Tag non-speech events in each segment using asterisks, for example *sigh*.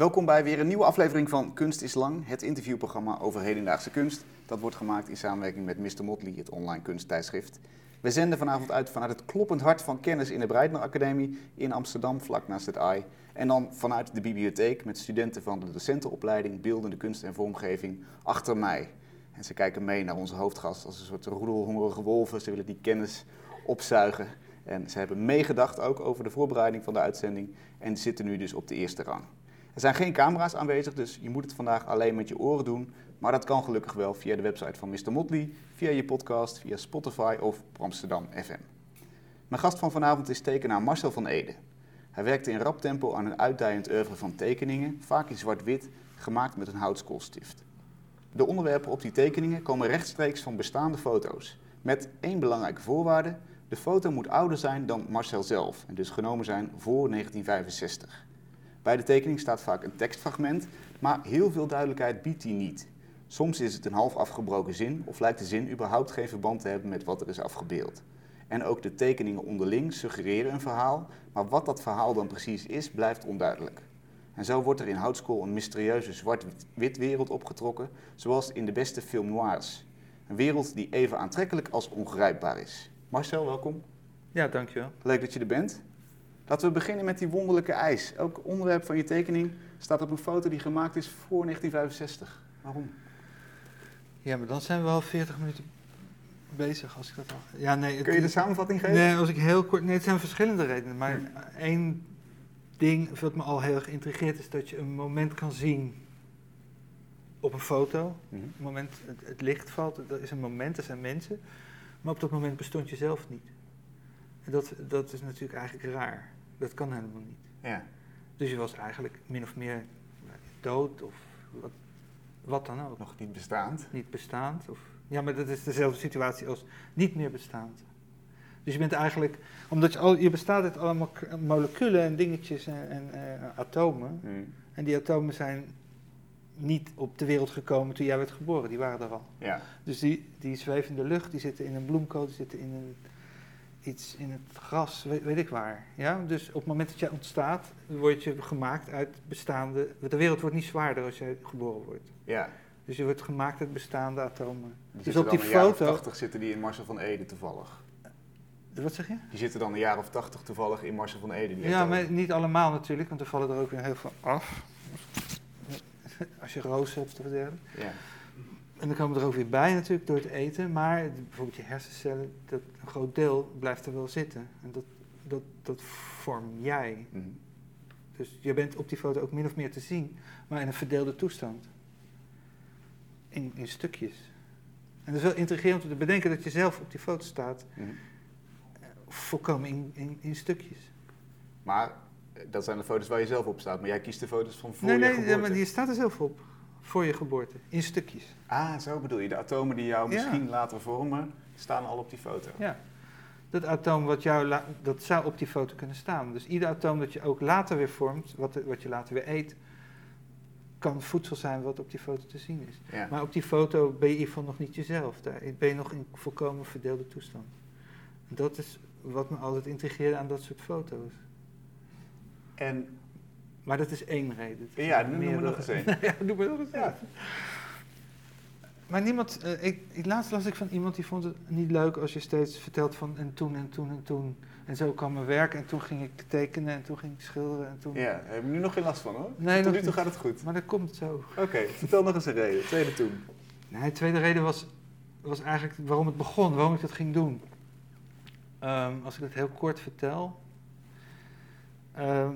Welkom bij weer een nieuwe aflevering van Kunst is Lang, het interviewprogramma over hedendaagse kunst. Dat wordt gemaakt in samenwerking met Mr. Motley, het online kunsttijdschrift. We zenden vanavond uit vanuit het kloppend hart van kennis in de Breitner Academie in Amsterdam, vlak naast het AI. En dan vanuit de bibliotheek met studenten van de docentenopleiding Beeldende Kunst en Vormgeving achter mij. En ze kijken mee naar onze hoofdgast als een soort roedelhongerige wolven. Ze willen die kennis opzuigen. En ze hebben meegedacht ook over de voorbereiding van de uitzending en zitten nu dus op de eerste rang. Er zijn geen camera's aanwezig, dus je moet het vandaag alleen met je oren doen. Maar dat kan gelukkig wel via de website van Mr. Motley, via je podcast, via Spotify of Amsterdam FM. Mijn gast van vanavond is tekenaar Marcel van Ede. Hij werkte in rap tempo aan een uitdijend oeuvre van tekeningen, vaak in zwart-wit, gemaakt met een houtskoolstift. De onderwerpen op die tekeningen komen rechtstreeks van bestaande foto's. Met één belangrijke voorwaarde: de foto moet ouder zijn dan Marcel zelf en dus genomen zijn voor 1965. Bij de tekening staat vaak een tekstfragment, maar heel veel duidelijkheid biedt die niet. Soms is het een half afgebroken zin of lijkt de zin überhaupt geen verband te hebben met wat er is afgebeeld. En ook de tekeningen onderling suggereren een verhaal, maar wat dat verhaal dan precies is, blijft onduidelijk. En zo wordt er in Houtskool een mysterieuze zwart-wit wereld opgetrokken, zoals in de beste film noirs. Een wereld die even aantrekkelijk als ongrijpbaar is. Marcel, welkom. Ja, dankjewel. Leuk dat je er bent. Laten we beginnen met die wonderlijke ijs. Elk onderwerp van je tekening staat op een foto die gemaakt is voor 1965. Waarom? Ja, maar dan zijn we al 40 minuten bezig als ik dat al. Ja, nee, het, Kun je de samenvatting geven? Nee, als ik heel kort. Nee, het zijn verschillende redenen. Maar één ding wat me al heel erg intrigeert is dat je een moment kan zien op een foto. Mhm. Een moment, het, het licht valt, dat is een moment, er zijn mensen. Maar op dat moment bestond je zelf niet. En dat, dat is natuurlijk eigenlijk raar. Dat kan helemaal niet. Ja. Dus je was eigenlijk min of meer dood of wat, wat dan ook. Nog niet bestaand. Niet bestaand. Of, ja, maar dat is dezelfde situatie als niet meer bestaand. Dus je bent eigenlijk, omdat je, al, je bestaat uit allemaal moleculen en dingetjes en, en eh, atomen. Mhm. En die atomen zijn niet op de wereld gekomen toen jij werd geboren, die waren er al. Ja. Dus die, die zweven in de lucht, die zitten in een bloemkool, die zitten in een, iets in het gras, weet, weet ik waar. Ja? Dus op het moment dat jij ontstaat, word je gemaakt uit bestaande... De wereld wordt niet zwaarder als jij geboren wordt. ja. Dus je wordt gemaakt uit bestaande atomen. Die Dus op die foto- 80 zitten die in Marcel van Ede toevallig. Wat zeg je? Die zitten dan een jaar of 80 toevallig in Marcel van Ede. Ja, maar niet allemaal natuurlijk, want er vallen er ook weer heel veel af. Als je roos hebt of dergelijke. Ja. En dan komen er ook weer bij natuurlijk door het eten, maar bijvoorbeeld je hersencellen, dat, een groot deel blijft er wel zitten. En dat, dat, dat vorm jij. Mhm. Dus je bent op die foto ook min of meer te zien, maar in een verdeelde toestand. In, in stukjes. En dat is wel intrigerend om te bedenken dat je zelf op die foto staat, eh, volkomen in, in, in stukjes. Maar eh, dat zijn de foto's waar je zelf op staat. Maar jij kiest de foto's van voor nee, je nee, ja, maar je staat er zelf op. Voor je geboorte. In stukjes. Ah, zo bedoel je. De atomen die jou Ja. misschien later vormen, staan al op die foto. Ja. Dat atoom wat jou dat zou op die foto kunnen staan. Dus ieder atoom dat je ook later weer vormt, wat, wat je later weer eet, kan voedsel zijn wat op die foto te zien is. Ja. Maar op die foto ben je in ieder geval nog niet jezelf. Daar ben je nog in volkomen verdeelde toestand. Dat is wat me altijd intrigeerde aan dat soort foto's. En Maar dat is één reden. Is ja, nog noem me meer- nog eens één. *laughs* ja, doe maar nog eens Ja. één. Maar niemand, eh, ik, ik, laatst las ik van iemand die vond het niet leuk als je steeds vertelt van en toen en toen en toen. En zo kwam mijn werk en toen ging ik tekenen en toen ging ik schilderen en toen... Ja, daar heb ik nu nog geen last van hoor. Nee, Tot nog nu toe niet. gaat het goed. Maar dat komt zo. Oké, vertel nog eens een reden. Tweede toen. Nee, de tweede reden was, was eigenlijk waarom het begon, waarom ik dat ging doen. Ehm, als ik het heel kort vertel. Ehm,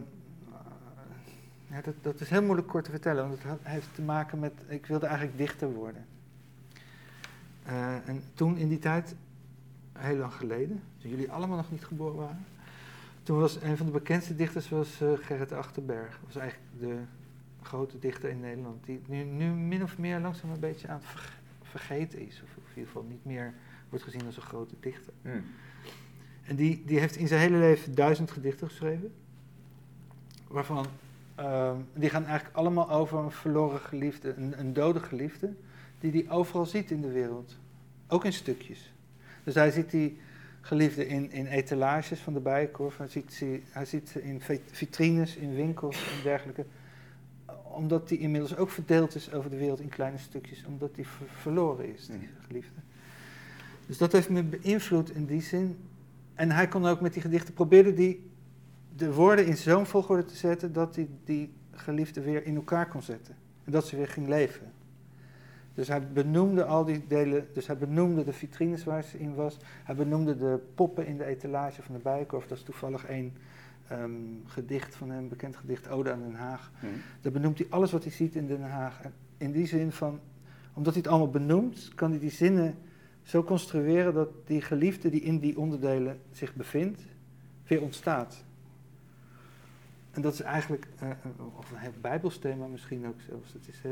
ja, dat, dat is heel moeilijk kort te vertellen, want het heeft te maken met. Ik wilde eigenlijk dichter worden. Eh, en toen in die tijd, heel lang geleden, toen jullie allemaal nog niet geboren waren. Toen was een van de bekendste dichters was, eh, Gerrit Achterberg. Dat was eigenlijk de grote dichter in Nederland. Die nu, nu min of meer langzaam een beetje aan het verg- vergeten is. Of in ieder geval niet meer wordt gezien als een grote dichter. En die, die heeft in zijn hele leven duizend gedichten geschreven. Waarvan, ehm, die gaan eigenlijk allemaal over een verloren geliefde, een, een dode geliefde. Die hij overal ziet in de wereld. Ook in stukjes. Dus hij ziet die geliefde in, in etalages van de bijenkorf. Hij ziet, ze, hij ziet ze in vit- vitrines, in winkels en dergelijke. omdat die inmiddels ook verdeeld is over de wereld in kleine stukjes, omdat die ver- verloren is, die Mhm. geliefde. Dus dat heeft me beïnvloed in die zin. En hij kon ook met die gedichten, probeerde die de woorden in zo'n volgorde te zetten dat hij die geliefde weer in elkaar kon zetten. En dat ze weer ging leven. Dus hij benoemde al die delen, dus hij benoemde de vitrines waar ze in was. Hij benoemde de poppen in de etalage van de Bijenkorf. Dat is toevallig één ehm, gedicht van hem, bekend gedicht, Ode aan Den Haag. Daar benoemt hij alles wat hij ziet in Den Haag. En in die zin van, omdat hij het allemaal benoemt, kan hij die zinnen zo construeren dat die geliefde die in die onderdelen zich bevindt, weer ontstaat. En dat is eigenlijk, eh, een- of een heel bijbels thema misschien ook zelfs. Het is, eh,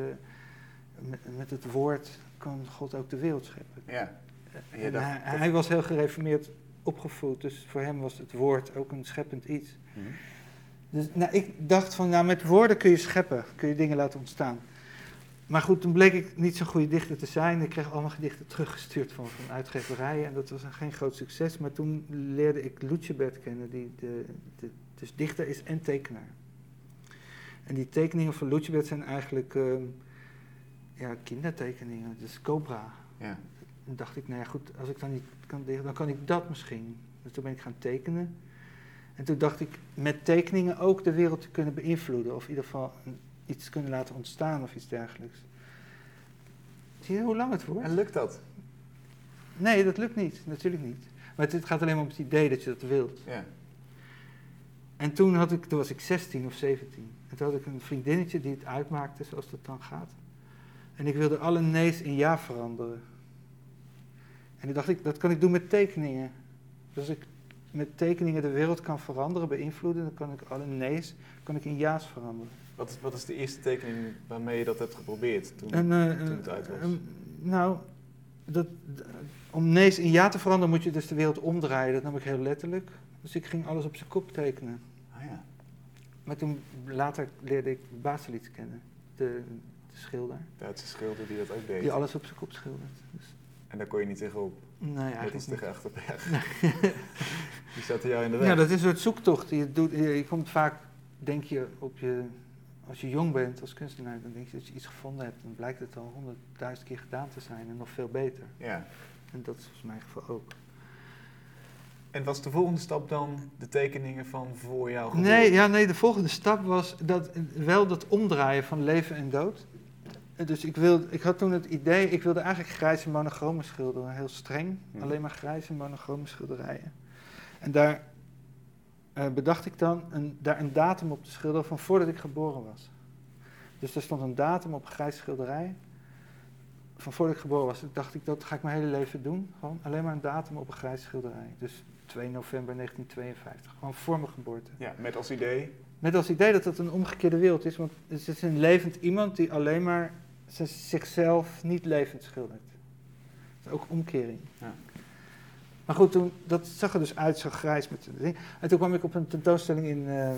met, met het woord kan God ook de wereld scheppen. Ja. Hij, dat- hij was heel gereformeerd opgevoed, dus voor hem was het woord ook een scheppend iets. Hm. Dus nou, ik dacht van, nou met woorden kun je scheppen, kun je dingen laten ontstaan. Maar goed, toen bleek ik niet zo'n goede dichter te zijn. Ik kreeg allemaal gedichten teruggestuurd van, van uitgeverijen en dat was een geen groot succes. Maar toen leerde ik Lucebert kennen, die de, de, dus dichter is en tekenaar. En die tekeningen van Lucebert zijn eigenlijk ehm, ja, kindertekeningen, dus Cobra. Ja. En dacht ik, nou ja goed, als ik dan niet kan dichten, dan kan ik dat misschien. Dus toen ben ik gaan tekenen. En toen dacht ik, met tekeningen ook de wereld te kunnen beïnvloeden. Of in ieder geval iets kunnen laten ontstaan of iets dergelijks. Zie je hoe lang het wordt? En lukt dat? Nee, dat lukt niet. Natuurlijk niet. Maar het, het gaat alleen maar om het idee dat je dat wilt. Ja. En toen, had ik, toen was ik 16 of 17. En toen had ik een vriendinnetje die het uitmaakte, zoals dat dan gaat. En ik wilde alle nee's in ja veranderen. En toen dacht ik, dat kan ik doen met tekeningen. Dus als ik met tekeningen de wereld kan veranderen, beïnvloeden, dan kan ik alle nee's kan ik in ja's veranderen. Wat is, wat is de eerste tekening waarmee je dat hebt geprobeerd? Toen, En, eh, toen het uit was? nou, dat, om nee's in ja te veranderen moet je dus de wereld omdraaien. Dat nam ik heel letterlijk. Dus ik ging alles op zijn kop tekenen. Maar toen later leerde ik Baselitz kennen, de, de schilder, Duitse schilder die dat ook deed. die alles op zijn kop schildert. Dus, En daar kon je niet tegenop. nee, eigenlijk niet. tegen Achterberg. *laughs* die zat jou in de weg. Ja, dat is een soort zoektocht je doet. Je, je komt vaak, denk je, op je, als je jong bent als kunstenaar, dan denk je dat je iets gevonden hebt. Dan blijkt het al honderdduizend keer gedaan te zijn en nog veel beter. ja. En dat is volgens mijn geval ook. En was de volgende stap dan de tekeningen van voor geboorte? Nee, ja, nee, de volgende stap was dat, wel dat omdraaien van leven en dood. En Dus ik, wilde, ik had toen het idee, ik wilde eigenlijk grijze monochromen schilderen, heel streng. Mhm. Alleen maar grijze monochrome schilderijen. En daar eh, bedacht ik dan een, daar een datum op te schilderen van voordat ik geboren was. Dus er stond een datum op een grijs schilderij van voordat ik geboren was. Dacht, ik, dat ga ik mijn hele leven doen. Gewoon alleen maar een datum op een grijs schilderij. Dus 2 november 1952, gewoon voor mijn geboorte. Ja, met als idee. Met als idee dat het een omgekeerde wereld is, want het is een levend iemand die alleen maar zichzelf niet levend schildert. Dat is ook omkering. Ja. Maar goed, toen, dat zag er dus uit zo grijs met de ding. En toen kwam ik op een tentoonstelling in, eh,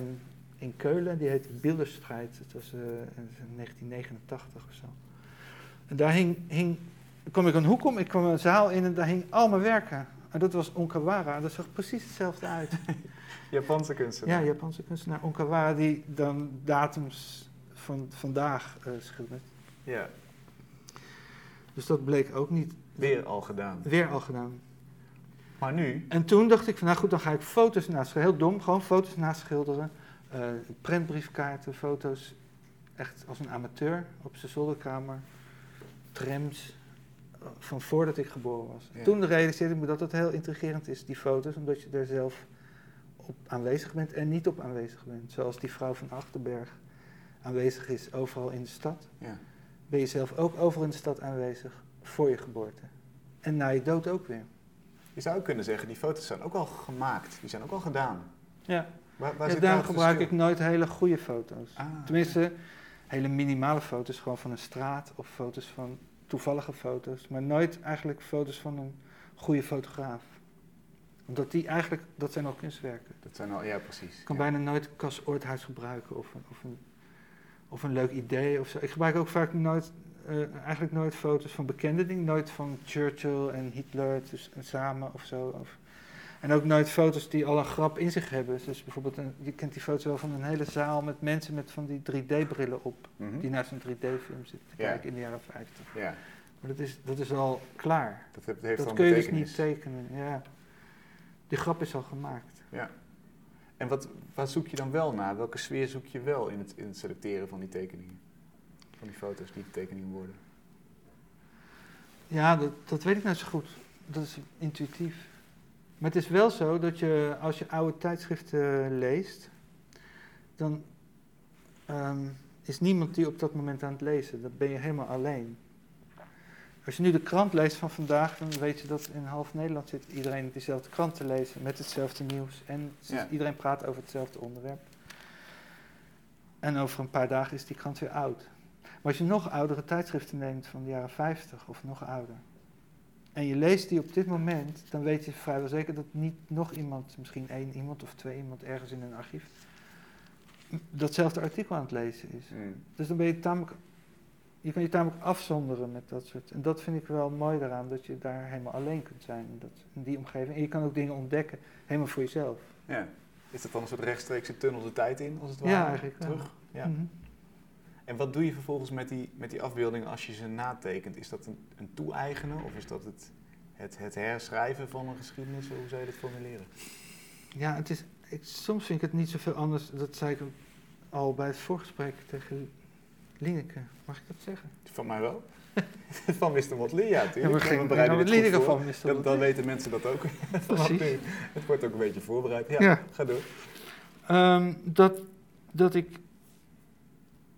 in Keulen, die heette Bilderstrijd. Dat was eh, in 1989 of zo. En daar hing, hing, kwam ik een hoek om, ik kwam een zaal in en daar hing al mijn werken. En dat was Onkawara, dat zag precies hetzelfde uit. *laughs* Japanse kunstenaar. Ja, Japanse kunstenaar Onkawara die dan datums van vandaag eh, schildert. Ja, Dus dat bleek ook niet weer al gedaan. weer al gedaan. Maar nu, En toen dacht ik van nou goed, dan ga ik foto's naschilderen. Heel dom, gewoon foto's naschilderen. Eh prentbriefkaarten, foto's. Echt als een amateur op zijn zolderkamer. Trams. eh, Van voordat ik geboren was. Ja. Toen realiseerde ik me dat het heel intrigerend is, die foto's. Omdat je er zelf op aanwezig bent en niet op aanwezig bent. Zoals die vrouw van Achterberg aanwezig is overal in de stad. ja. Ben je zelf ook overal in de stad aanwezig voor je geboorte. En na je dood ook weer. je zou ook kunnen zeggen, die foto's zijn ook al gemaakt. Die zijn ook al gedaan. Ja. Waar, waar Ja, daarom nou gebruik ik nooit hele goede foto's. Ah, Tenminste, hele minimale foto's, gewoon van een straat of foto's van toevallige foto's. Maar nooit eigenlijk foto's van een goede fotograaf. Omdat die eigenlijk, dat zijn al kunstwerken. Dat zijn al, ja precies. Ik kan ja. bijna nooit Cas Oorthuis gebruiken of een, of, een, of een leuk idee of zo. Ik gebruik ook vaak nooit, eh, eigenlijk nooit foto's van bekende dingen. Nooit van Churchill en Hitler dus, en samen of zo. Of, En ook nooit foto's die al een grap in zich hebben. Dus bijvoorbeeld, een, je kent die foto's wel van een hele zaal met mensen met van die 3D-brillen op. Mhm. Die naar zo'n 3D-film zitten te Ja. kijken in de jaren 50. Ja, Maar dat is, dat is al klaar. dat heeft, heeft dat kun je dus niet tekenen. Ja. Die grap is al gemaakt. En wat, wat zoek je dan wel naar? Welke sfeer zoek je wel in het, in het selecteren van die tekeningen? Van die foto's die tekeningen worden? Ja, dat, dat weet ik nou zo goed. Dat is intuïtief. Maar het is wel zo dat je, als je oude tijdschriften leest, dan ehm, is niemand die op dat moment aan het lezen. Dan ben je helemaal alleen. Als je nu de krant leest van vandaag, dan weet je dat in half Nederland zit iedereen diezelfde krant te lezen met hetzelfde nieuws. En Ja. iedereen praat over hetzelfde onderwerp. En over een paar dagen is die krant weer oud. Maar als je nog oudere tijdschriften neemt van de jaren 50 of nog ouder. En je leest die op dit moment, dan weet je vrijwel zeker dat niet nog iemand, misschien één iemand of twee iemand ergens in een archief, datzelfde artikel aan het lezen is. Mm. Dus dan ben je tamelijk, je kan je tamelijk afzonderen met dat soort. En dat vind ik wel mooi daaraan, dat je daar helemaal alleen kunt zijn in, dat, in die omgeving. En je kan ook dingen ontdekken, helemaal voor jezelf. Ja. Is dat dan een soort rechtstreekse tunnel de tijd in, als het ware? Ja, eigenlijk. Terug? Ja. Mhm. En wat doe je vervolgens met die, met die afbeeldingen als je ze natekent? Is dat een, een toe-eigenen of is dat het, het, het herschrijven van een geschiedenis? Hoe zou je dat formuleren? Ja, het is, ik, soms vind ik het niet zoveel anders. Dat zei ik al bij het voorgesprek tegen Lineke. Mag ik dat zeggen? Van mij wel. *laughs* van Mr. Motley, ja, Ja, natuurlijk. we bereiden dit goed van Mr. Dan, dan weten mensen dat ook. *laughs* *laughs* Precies. het wordt ook een beetje voorbereid. Ja, Ja. ga door. Ehm, dat, dat ik...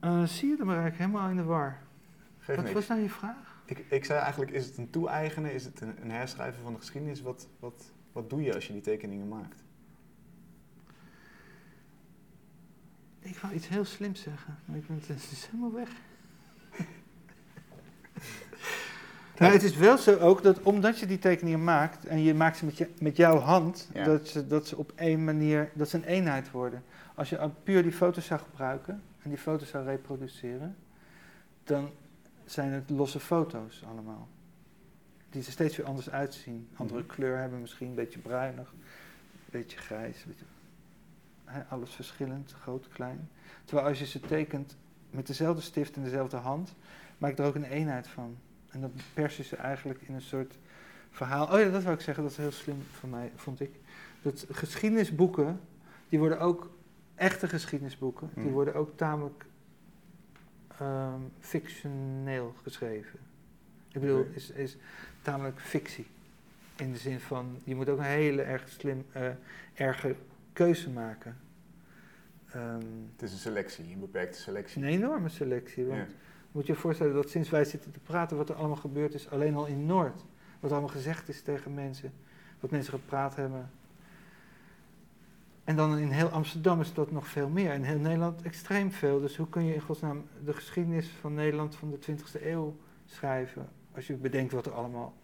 eh, zie je, dan ben ik helemaal in de war. Geef Wat was nou je vraag? Ik, ik zei eigenlijk, is het een toe-eigenen? Is het een, een herschrijven van de geschiedenis? Wat, wat, wat doe je als je die tekeningen maakt? Ik wou iets heel slims zeggen, maar ik ben, het is helemaal weg. *laughs* Het is wel zo ook dat omdat je die tekeningen maakt en je maakt ze met, je, met jouw hand, Ja. dat, ze, dat ze op één manier, dat ze een eenheid worden. Als je puur die foto's zou gebruiken en die foto's zou reproduceren, dan zijn het losse foto's allemaal. Die er steeds weer anders uitzien. Andere Mhm. kleur hebben misschien, een beetje bruinig, een beetje grijs, een beetje, alles verschillend, groot, klein. Terwijl als je ze tekent met dezelfde stift en dezelfde hand, maak je er ook een eenheid van. En dan pers je ze eigenlijk in een soort verhaal. Oh ja, dat wou ik zeggen, dat is heel slim van mij, vond ik. Dat geschiedenisboeken, die worden ook, echte geschiedenisboeken, die Mhm. worden ook tamelijk ehm, fictioneel geschreven. Ik bedoel, is, is tamelijk fictie. In de zin van, je moet ook een hele erg slim, eh, erge keuze maken. Ehm, Het is een selectie, een beperkte selectie. een enorme selectie. Want Ja. moet je je voorstellen dat sinds wij zitten te praten, wat er allemaal gebeurd is, alleen al in Noord. Wat allemaal gezegd is tegen mensen, wat mensen gepraat hebben. En dan in heel Amsterdam is dat nog veel meer. In heel Nederland extreem veel. Dus hoe kun je in godsnaam de geschiedenis van Nederland van de 20e eeuw schrijven, als je bedenkt wat er allemaal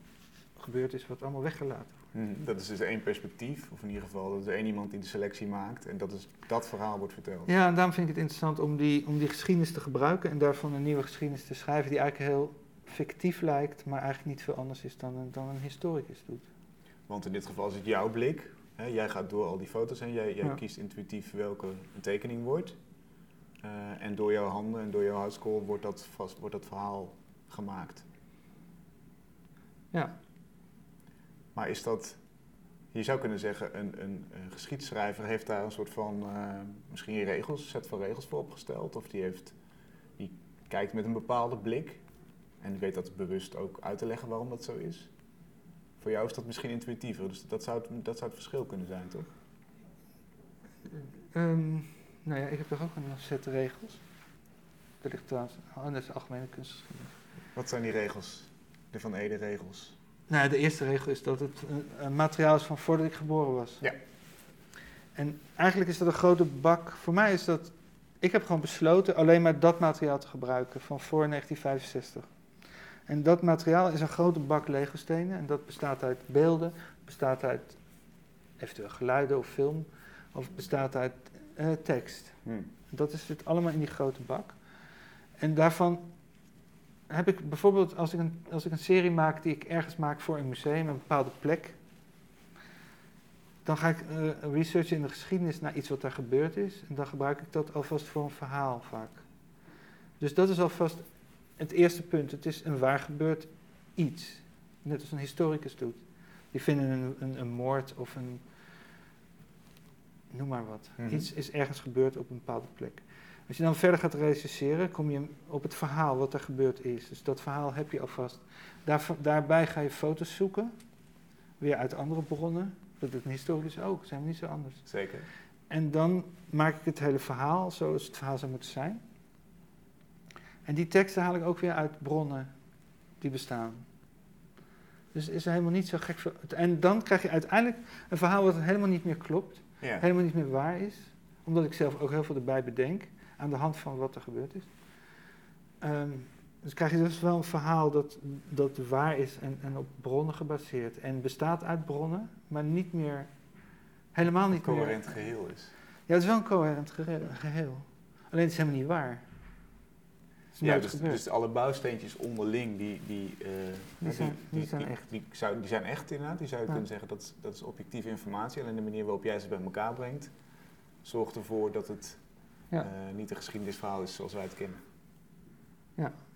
gebeurd is, wat allemaal weggelaten wordt. Mhm, Dat is dus één perspectief, of in ieder geval dat is één iemand die de selectie maakt en dat, is, dat verhaal wordt verteld. Ja, en daarom vind ik het interessant om die, om die geschiedenis te gebruiken en daarvan een nieuwe geschiedenis te schrijven die eigenlijk heel fictief lijkt, maar eigenlijk niet veel anders is dan een, dan een historicus doet. Want in dit geval is het jouw blik. Hè? Jij gaat door al die foto's en jij, jij Ja. kiest intuïtief welke een tekening wordt. Eh, en door jouw handen en door jouw houtskool wordt dat, vast, wordt dat verhaal gemaakt. Ja. Maar is dat, je zou kunnen zeggen, een, een, een geschiedschrijver heeft daar een soort van, eh, misschien regels, een set van regels voor opgesteld. Of die, heeft, die kijkt met een bepaalde blik en weet dat bewust ook uit te leggen waarom dat zo is. Voor jou is dat misschien intuïtiever, dus dat zou het, dat zou het verschil kunnen zijn, toch? Ehm, nou ja, ik heb toch ook een set regels. Dat ligt trouwens, oh, is de algemene kunstgeschiedenis. Wat zijn die regels? De Van Ede regels. Nou, ja, de eerste regel is dat het een, een materiaal is van voordat ik geboren was. Ja. En eigenlijk is dat een grote bak. Voor mij is dat. Ik heb gewoon besloten alleen maar dat materiaal te gebruiken van voor 1965. En dat materiaal is een grote bak Lego-stenen. En dat bestaat uit beelden, bestaat uit eventueel geluiden of film, of bestaat uit eh, tekst. Hm. Dat is het allemaal in die grote bak. En daarvan heb ik bijvoorbeeld, als ik, een, als ik een serie maak die ik ergens maak voor een museum, een bepaalde plek, dan ga ik uh, researchen in de geschiedenis naar iets wat daar gebeurd is. En dan gebruik ik dat alvast voor een verhaal vaak. Dus dat is alvast het eerste punt. Het is een waar gebeurd iets. Net als een historicus doet. Die vinden een, een, een moord of een. noem maar wat. Mhm. Iets is ergens gebeurd op een bepaalde plek. Als je dan verder gaat rechercheren, kom je op het verhaal wat er gebeurd is. Dus dat verhaal heb je alvast. Daar, daarbij ga je foto's zoeken, weer uit andere bronnen. Dat een historicus ook, zijn we niet zo anders. Zeker. En dan maak ik het hele verhaal zoals het verhaal zou moeten zijn. En die teksten haal ik ook weer uit bronnen die bestaan. Dus is er helemaal niet zo gek. En dan krijg je uiteindelijk een verhaal wat helemaal niet meer klopt, Ja. helemaal niet meer waar is, omdat ik zelf ook heel veel erbij bedenk aan de hand van wat er gebeurd is. Ehm, dus krijg je dus wel een verhaal dat, dat waar is en, en op bronnen gebaseerd. En bestaat uit bronnen, maar niet meer, helemaal Een niet meer. coherent geheel is. Ja, het is wel een coherent geheel. Alleen het is helemaal niet waar. Ja, dus, dus alle bouwsteentjes onderling, die, die, eh, Die zijn- die zijn echt. Die, zou, die zijn echt inderdaad. Die zou je Ja. kunnen zeggen, dat is, dat is objectieve informatie. Alleen de manier waarop jij ze bij elkaar brengt, zorgt ervoor dat het Ja. eh, niet een geschiedenisverhaal is zoals wij het kennen.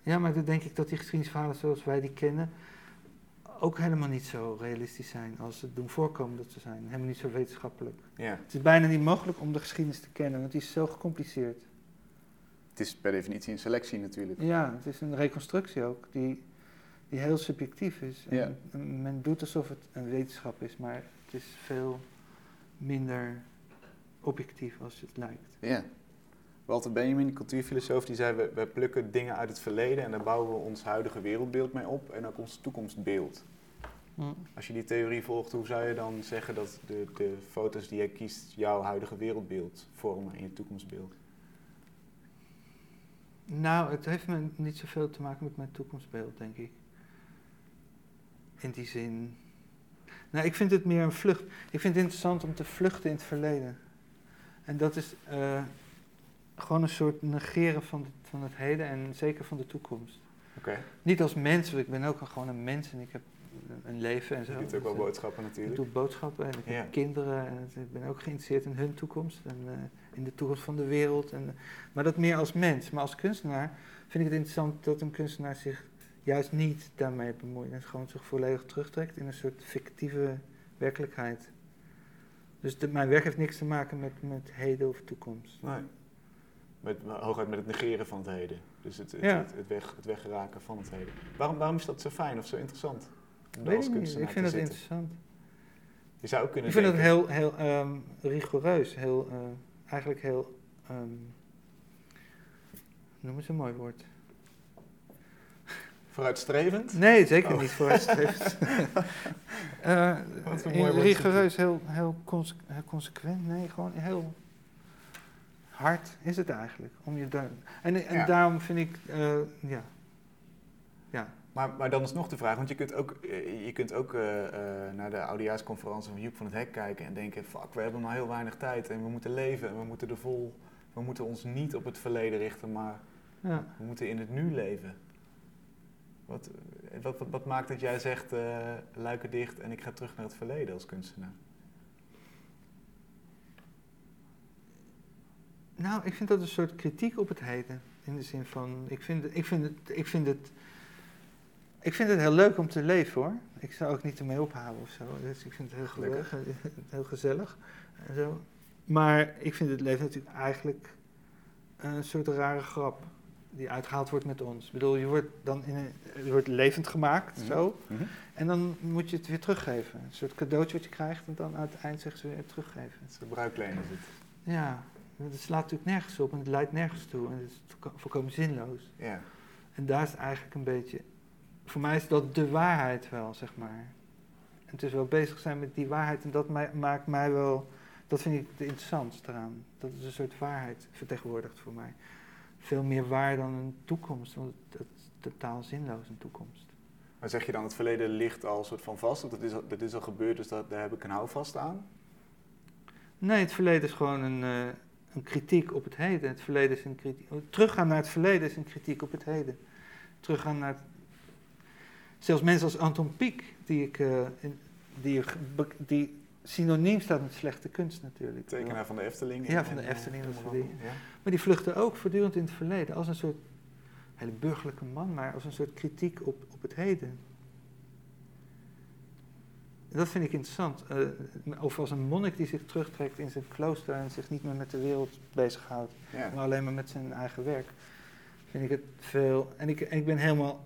Ja, maar dan denk ik dat die geschiedenisverhalen zoals wij die kennen ook helemaal niet zo realistisch zijn als ze doen voorkomen dat ze zijn. Helemaal niet zo wetenschappelijk. Ja. Het is bijna niet mogelijk om de geschiedenis te kennen, want die is zo gecompliceerd. Het is per definitie een selectie natuurlijk. Ja, het is een reconstructie ook, die, die heel subjectief is. En Ja. Men doet alsof het een wetenschap is, maar het is veel minder objectief als het lijkt. Ja. Walter Benjamin, cultuurfilosoof, die zei: we, we plukken dingen uit het verleden en daar bouwen we ons huidige wereldbeeld mee op en ook ons toekomstbeeld. Als je die theorie volgt, hoe zou je dan zeggen dat de, de foto's die jij kiest jouw huidige wereldbeeld vormen in je toekomstbeeld? Nou, het heeft me niet zoveel te maken met mijn toekomstbeeld, denk ik. In die zin. Nou, ik vind het meer een vlucht. Ik vind het interessant om te vluchten in het verleden. En dat is eh, gewoon een soort negeren van, het- van het heden en zeker van de toekomst. Oké, Niet als mens, want ik ben ook gewoon een mens en ik heb een leven en zo. je doet ook wel Dus, eh, boodschappen ik natuurlijk. doe boodschappen en ik Ja. heb kinderen en ik ben ook geïnteresseerd in hun toekomst en eh, in de toekomst van de wereld. En, maar dat meer als mens. Maar als kunstenaar vind ik het interessant dat een kunstenaar zich juist niet daarmee bemoeit. En gewoon zich volledig terugtrekt in een soort fictieve werkelijkheid. Dus de- mijn werk heeft niks te maken met, met heden of toekomst. Nee. Met, hooguit met het negeren van het heden. Dus het, het, Ja. het, het weg, het weggeraken van het heden. Waarom, waarom is dat zo fijn of zo interessant? Om daar Weet als ik niet, kunstenaar ik vind dat zitten? interessant. Je zou ook kunnen Ik vind het denken, heel, heel ehm, rigoureus, heel, eh, eigenlijk heel, ehm, noem eens een mooi woord. vooruitstrevend. Nee, zeker Oh. niet vooruitstrevend. *laughs* Wat een in- mooi woord. rigoureus, heel, heel, conse- heel consequent. Nee, gewoon heel hard is het eigenlijk. Om je daar, en en Ja. daarom vind ik, eh, ja. Maar, maar dan is nog de vraag, want je kunt ook, eh, je kunt ook eh, eh, naar de oudejaarsconferentie van Joep van het Hek kijken en denken, fuck, we hebben maar heel weinig tijd en we moeten leven en we moeten er vol, we moeten ons niet op het verleden richten, maar ja. we moeten in het nu leven. Wat, wat, wat, wat maakt dat jij zegt, eh luiken dicht en ik ga terug naar het verleden als kunstenaar? Nou, ik vind dat een soort kritiek op het heden. In de zin van, ik vind, ik vind, het, ik vind, het, ik vind het heel leuk om te leven hoor. Ik zou ook niet ermee ophouden of zo. Dus ik vind het heel Gelukkig. *laughs* heel gezellig en zo. Maar ik vind het leven natuurlijk eigenlijk een soort rare grap die uitgehaald wordt met ons. Ik bedoel, je wordt dan in een, je wordt levend gemaakt, Mhm. zo. En dan moet je het weer teruggeven. Een soort cadeautje wat je krijgt en dan aan het eind zeggen ze weer teruggeven. Het is is het. Ja, het slaat natuurlijk nergens op en het leidt nergens toe. En het is volko- volkomen zinloos. Ja. En daar is het eigenlijk een beetje... Voor mij is dat de waarheid wel, zeg maar. En het is wel bezig zijn met die waarheid en dat mij- maakt mij wel... Dat vind ik het interessantste eraan. Dat is een soort waarheid vertegenwoordigt voor mij. Veel meer waar dan een toekomst, want het, het is totaal zinloos een toekomst. Maar zeg je dan, het verleden ligt al soort van vast, want dat is al, dat is al gebeurd, dus dat, daar heb ik een houvast aan? Nee, het verleden is gewoon een, eh, een kritiek op het heden. Het verleden is een kritiek. Teruggaan naar het verleden is een kritiek op het heden. Teruggaan naar. het- zelfs mensen als Anton Pieck, die ik. eh, in- die, die synoniem staat met slechte kunst natuurlijk. Tekenaar van de Efteling. Ja, van de Efteling, dat dingen. Ja. Maar die vluchtte ook voortdurend in het verleden als een soort hele burgerlijke man, maar als een soort kritiek op, op het heden. Dat vind ik interessant. Eh, of als een monnik die zich terugtrekt in zijn klooster en zich niet meer met de wereld bezighoudt, Ja. maar alleen maar met zijn eigen werk. Vind ik het veel. En ik, en ik ben helemaal.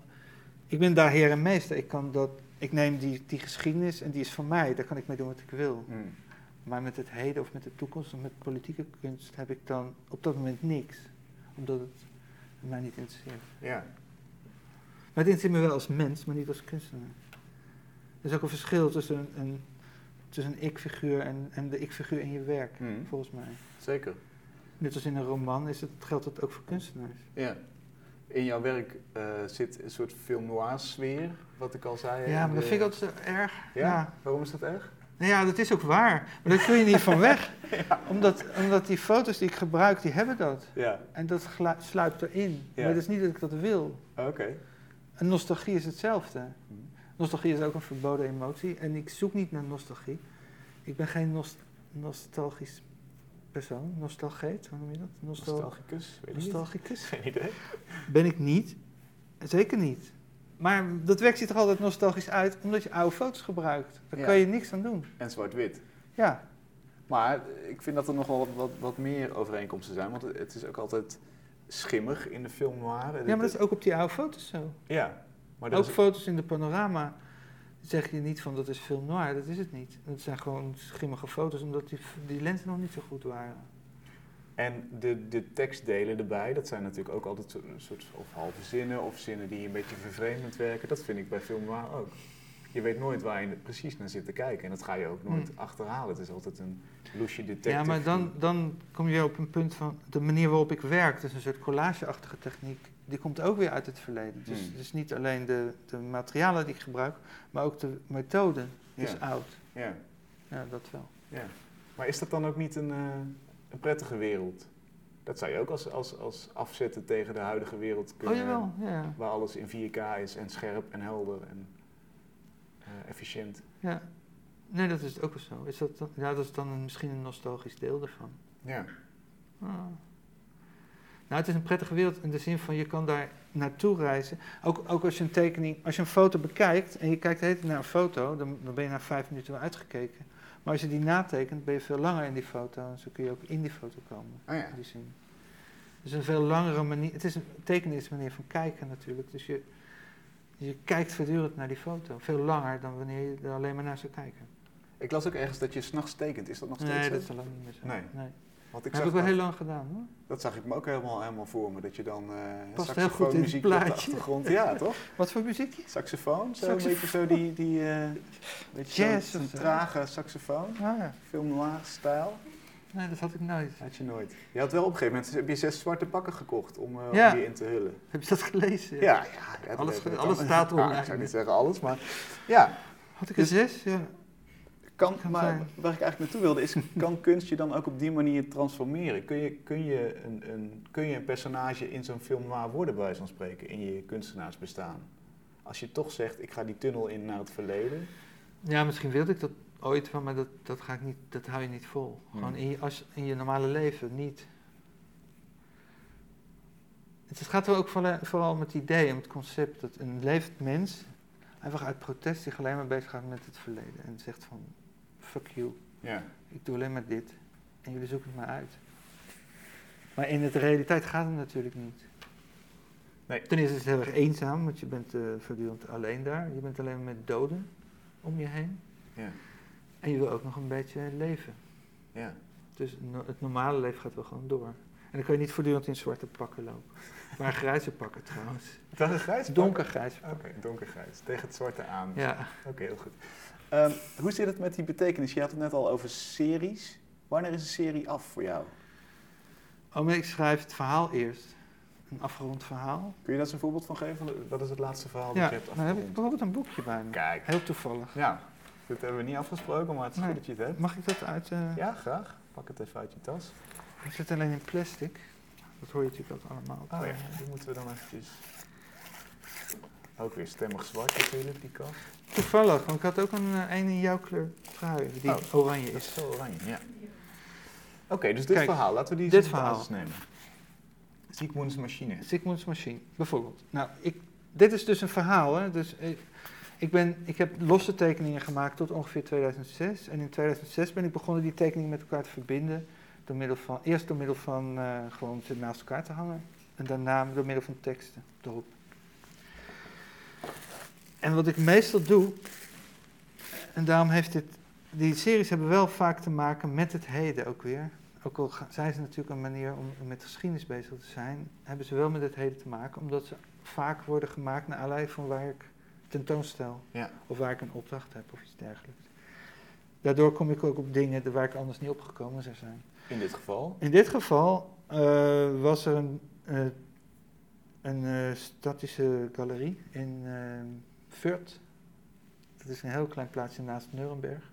Ik ben daar heer en meester. Ik, kan dat, ik neem die, die geschiedenis en die is van mij. Daar kan ik mee doen wat ik wil. Mm. Maar met het heden of met de toekomst of met politieke kunst heb ik dan op dat moment niks. Omdat het mij niet interesseert. ja. Maar het interesseert me wel als mens, maar niet als kunstenaar. Er is ook een verschil tussen een, een, tussen een ik-figuur en, en de ik-figuur in je werk, Mm. volgens mij. Zeker. Net als in een roman is het, geldt dat ook voor kunstenaars. Ja. In jouw werk eh, zit een soort film noir sfeer, wat ik al zei. Ja, maar dat vind ik altijd zo erg. Ja? ja. Waarom is dat erg? Nou ja, dat is ook waar. Maar daar kun je niet van weg. *laughs* Omdat, omdat die foto's die ik gebruik, die hebben dat. Ja. En dat sluipt erin. Ja. Maar dat is niet dat ik dat wil. Oké. En nostalgie is hetzelfde. Hm. Nostalgie is ook een verboden emotie. En ik zoek niet naar nostalgie. Ik ben geen nost- nostalgisch persoon. Nostalgeet, hoe noem je dat? Nostal Nostalgicus? Weet nostalgicus? Geen idee. Ben ik niet. Zeker niet. Maar dat werkt zich toch altijd nostalgisch uit, omdat je oude foto's gebruikt. Daar Ja. kan je niks aan doen. En zwart-wit. Ja, Maar ik vind dat er nog wel wat, wat, wat meer overeenkomsten zijn. Want het is ook altijd schimmig in de film noir. ja maar dat is ook op die oude foto's zo. Ja. Maar er Ook is- foto's in de panorama zeg je niet van dat is film noir, dat is het niet. Dat zijn gewoon schimmige foto's, omdat die, die lenzen nog niet zo goed waren. En de, de tekstdelen erbij, dat zijn natuurlijk ook altijd een soort of halve zinnen of zinnen die een beetje vervreemdend werken. Dat vind ik bij film noir ook. Je weet nooit waar je precies naar zit te kijken en dat ga je ook nooit Hmm. achterhalen. Het is altijd een loesje detective. Ja, maar dan, dan kom je op een punt van de manier waarop ik werk, dus een soort collageachtige techniek, die komt ook weer uit het verleden. Dus, Hmm. dus niet alleen de, de materialen die ik gebruik, maar ook de methode is Ja. oud. Ja, Ja, dat wel. ja. Maar is dat dan ook niet een, eh, een prettige wereld? Dat zou je ook als, als, als afzetten tegen de huidige wereld kunnen. Oh jawel, ja. Waar alles in 4K is en scherp en helder en eh, efficiënt. ja. Nee, dat is ook wel zo. Is dat, dan- ja, dat is dan een- misschien een nostalgisch deel ervan. Ja. Ah. Nou, het is een prettige wereld in de zin van je kan daar naartoe reizen. Ook, ook als je een tekening, als je een foto bekijkt en je kijkt de hele tijd naar een foto, dan, dan ben je na vijf minuten wel uitgekeken. Maar als je die natekent, ben je veel langer in die foto en zo kun je ook in die foto komen. Oh ja. In die zin. Dus een veel langere manier. Het is een, tekenen is een manier van kijken natuurlijk. Dus je, je kijkt voortdurend naar die foto. Veel langer dan wanneer je er alleen maar naar zou kijken. Ik las ook ergens dat je s'nachts tekent. Is dat nog steeds Nee, dat is al lang niet meer zo. Nee. Dat Want ik heb zag ik wel dat, heel lang gedaan hoor. dat zag ik me ook helemaal, helemaal voor me. Dat je dan eh Past heel goed in het op de achtergrond. Ja, toch? *laughs* Wat voor muziekje? Saxofoon, zo Saxofoon. een beetje zo die, die eh beetje Jazz zo. trage saxofoon. Ah ja. Film noir stijl. Nee, dat had ik nooit. Had je nooit. Je had wel op een gegeven moment heb je zes zwarte pakken gekocht om, eh Ja. om die in te hullen. Heb je dat gelezen? Ja, ja. ja Alles dat- dat alles staat *laughs* online. ik zou niet zeggen alles, maar ja. Had ik een zes? Ja. Kan, maar waar ik eigenlijk naartoe wilde is, *laughs* kan kunst je dan ook op die manier transformeren? Kun je, kun je, een, een, kun je een personage in zo'n film noir worden, bij van spreken, in je kunstenaarsbestaan? Als je toch zegt, ik ga die tunnel in naar het verleden. ja, misschien wilde ik dat ooit wel, maar dat, dat, ga ik niet, dat hou je niet vol. Hmm. Gewoon in je, als, in je normale leven niet. Het gaat er ook vooral, vooral om het idee, om het concept dat een levend mens, uit protest, zich alleen maar beziggaat met het verleden. En zegt van, fuck you, Ja. ik doe alleen maar dit. En jullie zoeken het maar uit. Maar in de realiteit gaat het natuurlijk niet. Nee. Ten eerste is het heel erg eenzaam, want je bent eh, voortdurend alleen daar. Je bent alleen met doden om je heen. Ja. En je wil ook nog een beetje leven. Ja. Dus no- het normale leven gaat wel gewoon door. En dan kan je niet voortdurend in zwarte pakken lopen. *laughs* Maar grijze pakken trouwens. Dat is grijs? Donkergrijs. Oké, donkergrijs. Tegen het zwarte aan. Ja. Oké, heel goed. Ehm, hoe zit het met die betekenis? Je had het net al over series. Wanneer is een serie af voor jou? Oh, ik schrijf het verhaal eerst. Een afgerond verhaal. Kun je daar eens een voorbeeld van geven? Wat is het laatste verhaal Ja, dat je hebt dan heb ik afgerond? bijvoorbeeld een boekje bij me. Kijk. Heel toevallig. Ja, dit hebben we niet afgesproken, maar het is Nee. goed dat je het hebt. Mag ik dat uit... eh Ja, graag. Pak het even uit je tas. Het zit alleen in plastic. Dat hoor je natuurlijk ook allemaal. Oh ja, die moeten we dan eventjes... Ook weer stemmig zwart natuurlijk, die kast. Toevallig, want ik had ook een, eh, een in jouw kleur trui, die Oh. oranje is. is zo oranje, ja. Oké, dus dit Kijk, verhaal, laten we die dit verhaal. basis nemen. Siegmunds machine. Sigmund's Machine, bijvoorbeeld. Nou, ik, dit is dus een verhaal. Hè? Dus, eh, ik, ben, ik heb losse tekeningen gemaakt tot ongeveer 2006. En in 2006 ben ik begonnen die tekeningen met elkaar te verbinden. Door middel van, eerst door middel van eh, gewoon ze naast elkaar te hangen. En daarna door middel van teksten erop. En wat ik meestal doe, en daarom heeft dit, die series hebben wel vaak te maken met het heden ook weer. Ook al zijn ze natuurlijk een manier om met geschiedenis bezig te zijn, hebben ze wel met het heden te maken, omdat ze vaak worden gemaakt naar aanleiding van waar ik tentoonstel. Ja. Of waar ik een opdracht heb of iets dergelijks. Daardoor kom ik ook op dingen waar ik anders niet opgekomen zou zijn. In dit geval. In dit geval eh, was er een, eh, een eh, statische galerie in eh Fürth. Dat is een heel klein plaatsje naast Nuremberg.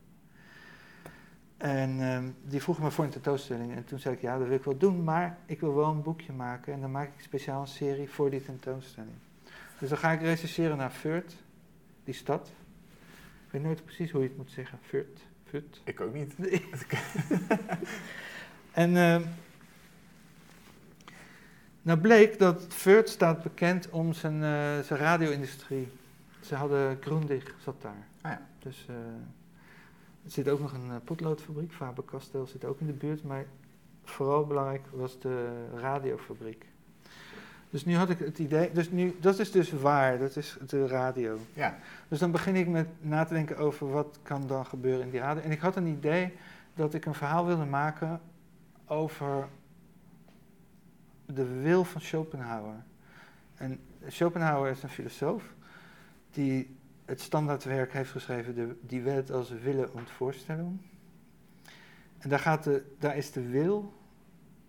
En ehm, die vroegen me voor een tentoonstelling. En toen zei ik, ja, dat wil ik wel doen, maar ik wil wel een boekje maken. En dan maak ik speciaal een serie voor die tentoonstelling. Dus dan ga ik rechercheren naar Fürth, die stad. Ik weet nooit precies hoe je het moet zeggen. Fürth, Fürth. Ik ook niet. Nee. *laughs* en ehm, nou bleek dat Fürth staat bekend om zijn, eh, zijn radio-industrie. Ze hadden Grundig zat daar. Ah ja. Dus eh, er zit ook nog een eh, potloodfabriek, Faber-Castell zit ook in de buurt, maar vooral belangrijk was de radiofabriek. Dus nu had ik het idee, dus nu, dat is dus waar, dat is de radio. Ja. Dus dan begin ik met na te denken over wat kan dan gebeuren in die radio. En ik had een idee dat ik een verhaal wilde maken over de wil van Schopenhauer. En Schopenhauer is een filosoof die het standaardwerk heeft geschreven, de, die wet als Wille und Vorstellung. En daar, gaat de, daar is de wil,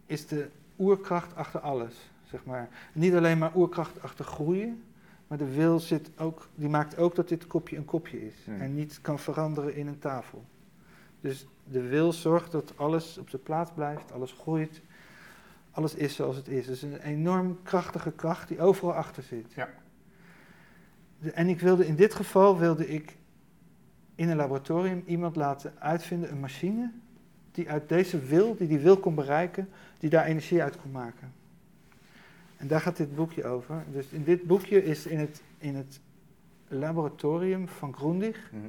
is de oerkracht achter alles, zeg maar. Niet alleen maar oerkracht achter groeien, maar de wil zit ook, die maakt ook dat dit kopje een kopje is Hmm. en niet kan veranderen in een tafel. Dus de wil zorgt dat alles op zijn plaats blijft, alles groeit, alles is zoals het is. Dus een enorm krachtige kracht die overal achter zit. Ja. En ik wilde in dit geval wilde ik in een laboratorium iemand laten uitvinden, een machine, die uit deze wil, die die wil kon bereiken, die daar energie uit kon maken. En daar gaat dit boekje over. Dus in dit boekje is in het, in het laboratorium van Grundig Mhm.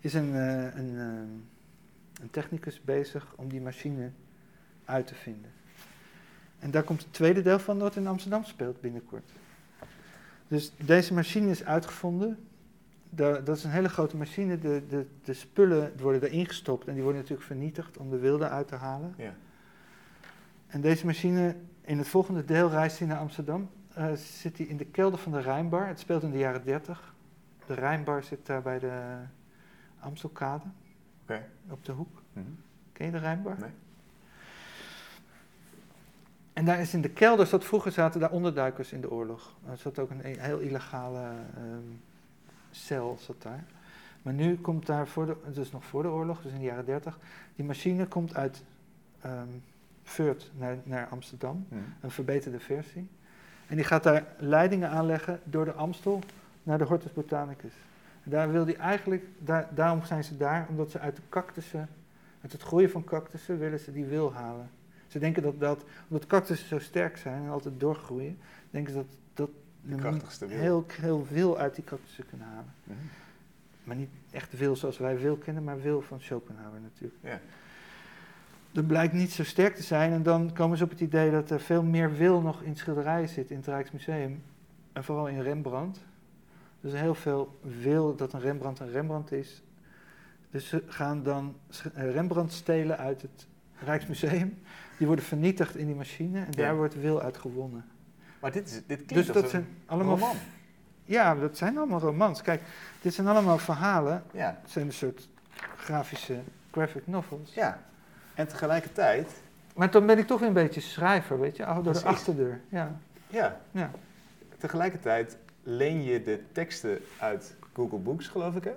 is een, eh, een, eh, een technicus bezig om die machine uit te vinden. En daar komt het tweede deel van dat in Amsterdam speelt binnenkort. Dus deze machine is uitgevonden. Da- dat is een hele grote machine. De, de, de spullen worden erin gestopt en die worden natuurlijk vernietigd om de wilde uit te halen. Ja. En deze machine, in het volgende deel reist hij naar Amsterdam. Eh, zit hij in de kelder van de Rijnbar. Het speelt in de jaren 30. De Rijnbar zit daar bij de Amstelkade. Op de hoek. Mhm. Ken je de Rijnbar? Nee. En daar is in de kelder, zat, vroeger zaten daar onderduikers in de oorlog. Er zat ook een e- heel illegale ehm, cel zat daar. Maar nu komt daar, voor de, dus nog voor de oorlog, dus in de jaren 30, die machine komt uit Fürth naar, naar Amsterdam. Een verbeterde versie. En die gaat daar leidingen aanleggen door de Amstel naar de Hortus Botanicus. En daar wil die eigenlijk, daar, daarom zijn ze daar, omdat ze uit de cactussen, uit het groeien van cactussen, willen ze die wil halen. Ze denken dat, dat omdat cactussen zo sterk zijn en altijd doorgroeien, denken ze dat, dat De krachtigste wil. heel, heel wil uit die cactussen kunnen halen. Mhm. Maar niet echt wil zoals wij wil kennen, maar wil van Schopenhauer natuurlijk. Ja. Dat blijkt niet zo sterk te zijn en dan komen ze op het idee dat er veel meer wil nog in schilderijen zit in het Rijksmuseum. En vooral in Rembrandt. Dus heel veel wil dat een Rembrandt een Rembrandt is. Dus ze gaan dan Rembrandt stelen uit het Rijksmuseum. Die worden vernietigd in die machine en Ja. daar wordt wil uit gewonnen. Maar dit, is, dit klinkt Dus als dat een zijn allemaal... roman. Ja, dat zijn allemaal romans. Kijk, dit zijn allemaal verhalen. Ja. Het zijn een soort grafische graphic novels. ja. En tegelijkertijd, Maar dan ben ik toch weer een beetje schrijver, weet je, oh, door de achterdeur. Ja, ja, ja. tegelijkertijd leen je de teksten uit Google Books, geloof ik, hè?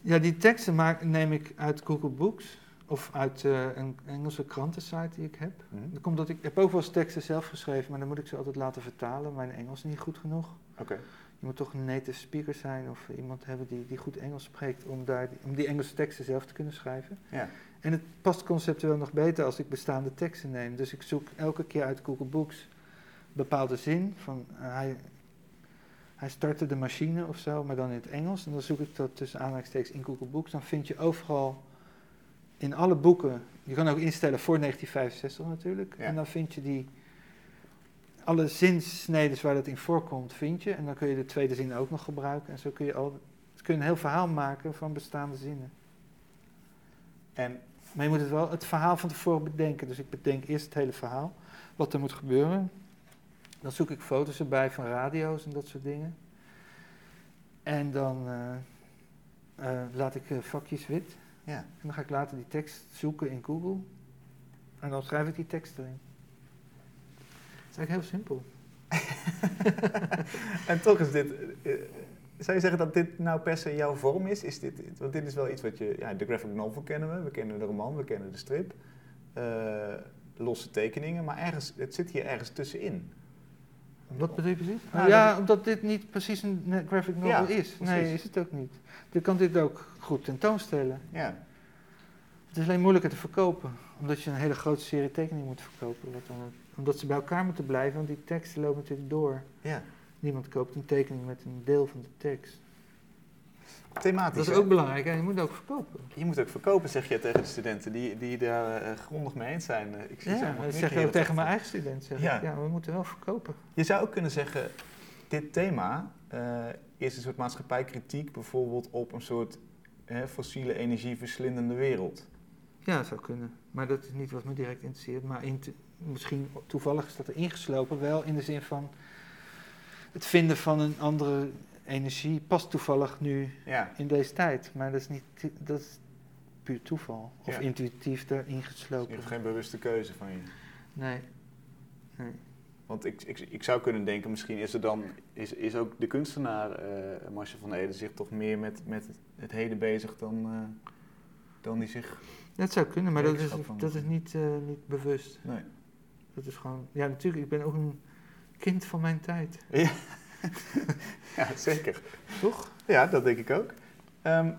ja die teksten maak, neem ik uit Google Books. Of uit eh, een Engelse krantensite die ik heb. Dat komt dat ik, ik heb ook wel eens teksten zelf geschreven, maar dan moet ik ze altijd laten vertalen. Mijn Engels is niet goed genoeg. Oké. Je moet toch een native speaker zijn of iemand hebben die, die goed Engels spreekt om, daar, die- om die Engelse teksten zelf te kunnen schrijven. Ja. En het past conceptueel nog beter als ik bestaande teksten neem. Dus ik zoek elke keer uit Google Books een bepaalde zin. Van, eh, hij, hij startte de machine of zo, maar dan in het Engels. En dan zoek ik dat tussen aanhalingstekens in Google Books. Dan vind je overal in alle boeken, je kan ook instellen voor 1965 natuurlijk. Ja. En dan vind je die, alle zinsneden waar dat in voorkomt, vind je. En dan kun je de tweede zin ook nog gebruiken. En zo kun je, al, kun je een heel verhaal maken van bestaande zinnen. En Maar je moet het wel het verhaal van tevoren bedenken. Dus ik bedenk eerst het hele verhaal, wat er moet gebeuren. Dan zoek ik foto's erbij van radio's en dat soort dingen. En dan eh, eh, laat ik eh, vakjes wit. Ja. En dan ga ik later die tekst zoeken in Google. En dan schrijf ik die tekst erin. Het is eigenlijk heel simpel. *laughs* en toch is dit. eh, eh, zou je zeggen dat dit nou per se jouw vorm is? is dit, want dit is wel iets wat je. Ja, de graphic novel kennen we, we kennen de roman, we kennen de strip. eh, losse tekeningen, maar ergens, het zit hier ergens tussenin. Wat bedoel je precies? Nou, ja, dat- omdat dit niet precies een graphic novel Ja, is. Nee, precies. is het ook niet. Je kan dit ook goed tentoonstellen. Ja, Het is alleen moeilijker te verkopen, omdat je een hele grote serie tekeningen moet verkopen. Omdat ze bij elkaar moeten blijven, want die teksten lopen natuurlijk door. ja. Niemand koopt een tekening met een deel van de tekst. Thematisch. Dat is hè? ook belangrijk, hè? je moet ook verkopen. Je moet ook verkopen, zeg je tegen de studenten die, die daar eh, grondig mee eens zijn. Ik zie Ja, dat zeg je ook tegen mijn eigen student. Zeg Ja. ik. ja, we moeten wel verkopen. Je zou ook kunnen zeggen, dit thema eh, is een soort maatschappijkritiek bijvoorbeeld op een soort fossiele energie verslindende wereld. Ja, dat zou kunnen. Maar dat is niet wat me direct interesseert. Maar in misschien toevallig is dat er ingeslopen, wel in de zin van het vinden van een andere energie past toevallig nu Ja, in deze tijd. Maar dat is, niet, dat is puur toeval. Of Ja. intuïtief je geslopen. hebt geen bewuste keuze van je. Nee. nee. Want ik, ik, ik zou kunnen denken, misschien is er dan is, is ook de kunstenaar Marcel van Eden zich toch meer met, met het heden bezig dan, eh, dan die zich. Dat zou kunnen, maar dat is, dat is niet, eh, niet bewust. Nee. Dat is gewoon... Ja, natuurlijk, ik ben ook een kind van mijn tijd. Ja, *laughs* zeker. Toch? Ja, dat denk ik ook. Ehm,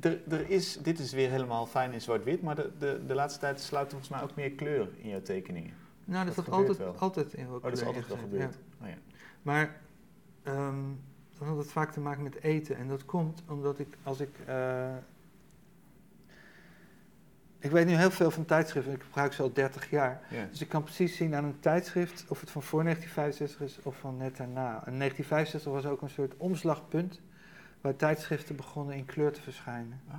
er, er is, dit is weer helemaal fijn in zwart-wit, maar de, de, de laatste tijd sluit volgens mij ook meer kleur in jouw tekeningen. Nou, dat, Dat altijd, wel. altijd in Oh, dat is altijd wel gebeurd. Oh, ja. Maar ehm dan had het vaak te maken met eten. En dat komt omdat ik, als ik... eh, ik weet nu heel veel van tijdschriften. Ik gebruik ze al 30 jaar. Ja. Dus ik kan precies zien aan een tijdschrift of het van voor 1965 is of van net daarna. En 1965 was ook een soort omslagpunt waar tijdschriften begonnen in kleur te verschijnen. Ah.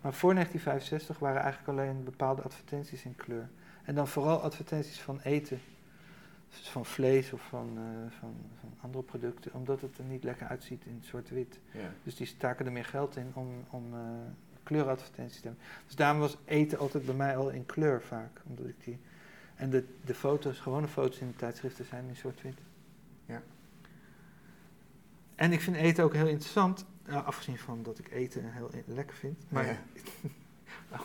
Maar voor 1965 waren eigenlijk alleen bepaalde advertenties in kleur. En dan vooral advertenties van eten. Dus van vlees of van, eh, van, van andere producten, omdat het er niet lekker uitziet in zwart-wit. Ja. Dus die staken er meer geld in om, om eh, kleuradvertenties te hebben. Dus daarom was eten altijd bij mij al in kleur vaak. Omdat ik die, en de, de foto's, gewone foto's in de tijdschriften zijn in zwart-wit. Ja. En ik vind eten ook heel interessant, nou, afgezien van dat ik eten heel lekker vind. Maar, Ja. *laughs*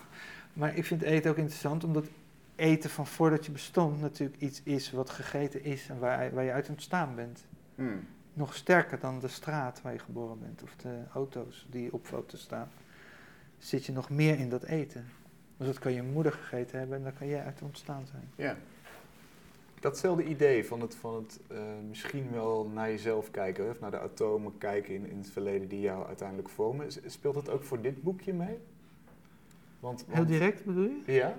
maar ik vind eten ook interessant omdat eten van voordat je bestond natuurlijk iets is wat gegeten is en waar, waar je uit ontstaan bent. Hmm. Nog sterker dan de straat waar je geboren bent of de auto's die op foto's staan. Zit je nog meer in dat eten. Dus dat kan je moeder gegeten hebben en dan kan jij uit ontstaan zijn. Ja. Datzelfde idee van het, van het eh, misschien wel naar jezelf kijken, of naar de atomen kijken in, in het verleden die jou uiteindelijk vormen. Speelt dat ook voor dit boekje mee? Want, Heel direct bedoel je? Ja,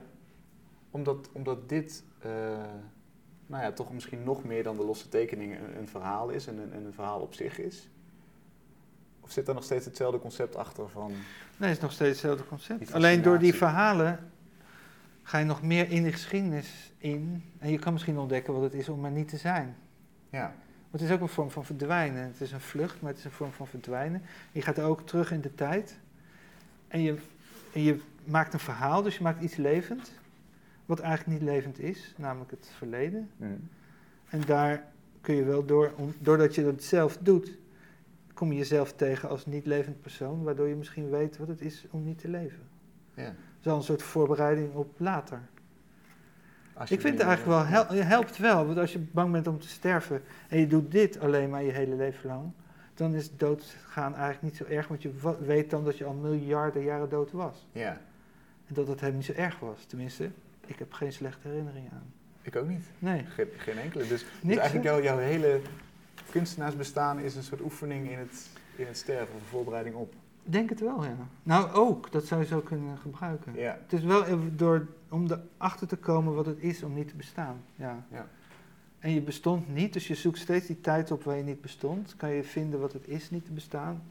omdat, omdat dit, eh, nou ja, toch misschien nog meer dan de losse tekeningen een, een verhaal is en een, en een verhaal op zich is. Of zit er nog steeds hetzelfde concept achter van... Nee, het is nog steeds hetzelfde concept. Alleen door die verhalen ga je nog meer in de geschiedenis in. En je kan misschien ontdekken wat het is om er niet te zijn. Ja, Want het is ook een vorm van verdwijnen. Het is een vlucht, maar het is een vorm van verdwijnen. Je gaat ook terug in de tijd. En je, en je maakt een verhaal, dus je maakt iets levend. Wat eigenlijk niet levend is, namelijk het verleden. mm. En daar kun je wel door, om- doordat je dat zelf doet, kom je jezelf tegen als niet levend persoon, waardoor je misschien weet wat het is om niet te leven. Ja. Al een soort voorbereiding op later. Je Ik vind het eigenlijk wel, eh, hel- het helpt wel. Want als je bang bent om te sterven en je doet dit alleen maar je hele leven lang, dan is doodgaan eigenlijk niet zo erg, want je weet dan dat je al miljarden jaren dood was. Ja, En dat het helemaal niet zo erg was. Tenminste, ik heb geen slechte herinneringen aan. ik ook niet. Nee, Geen, geen enkele. Dus, dus eigenlijk jouw hele kunstenaarsbestaan is een soort oefening in het, in het sterven, of een voorbereiding op. denk het wel, ja. Nou, ook. Dat zou je zo kunnen gebruiken. Ja, Het is wel even door, om erachter te komen wat het is om niet te bestaan. Ja. Ja. En je bestond niet, dus je zoekt steeds die tijd op waar je niet bestond. Kan je vinden wat het is niet te bestaan?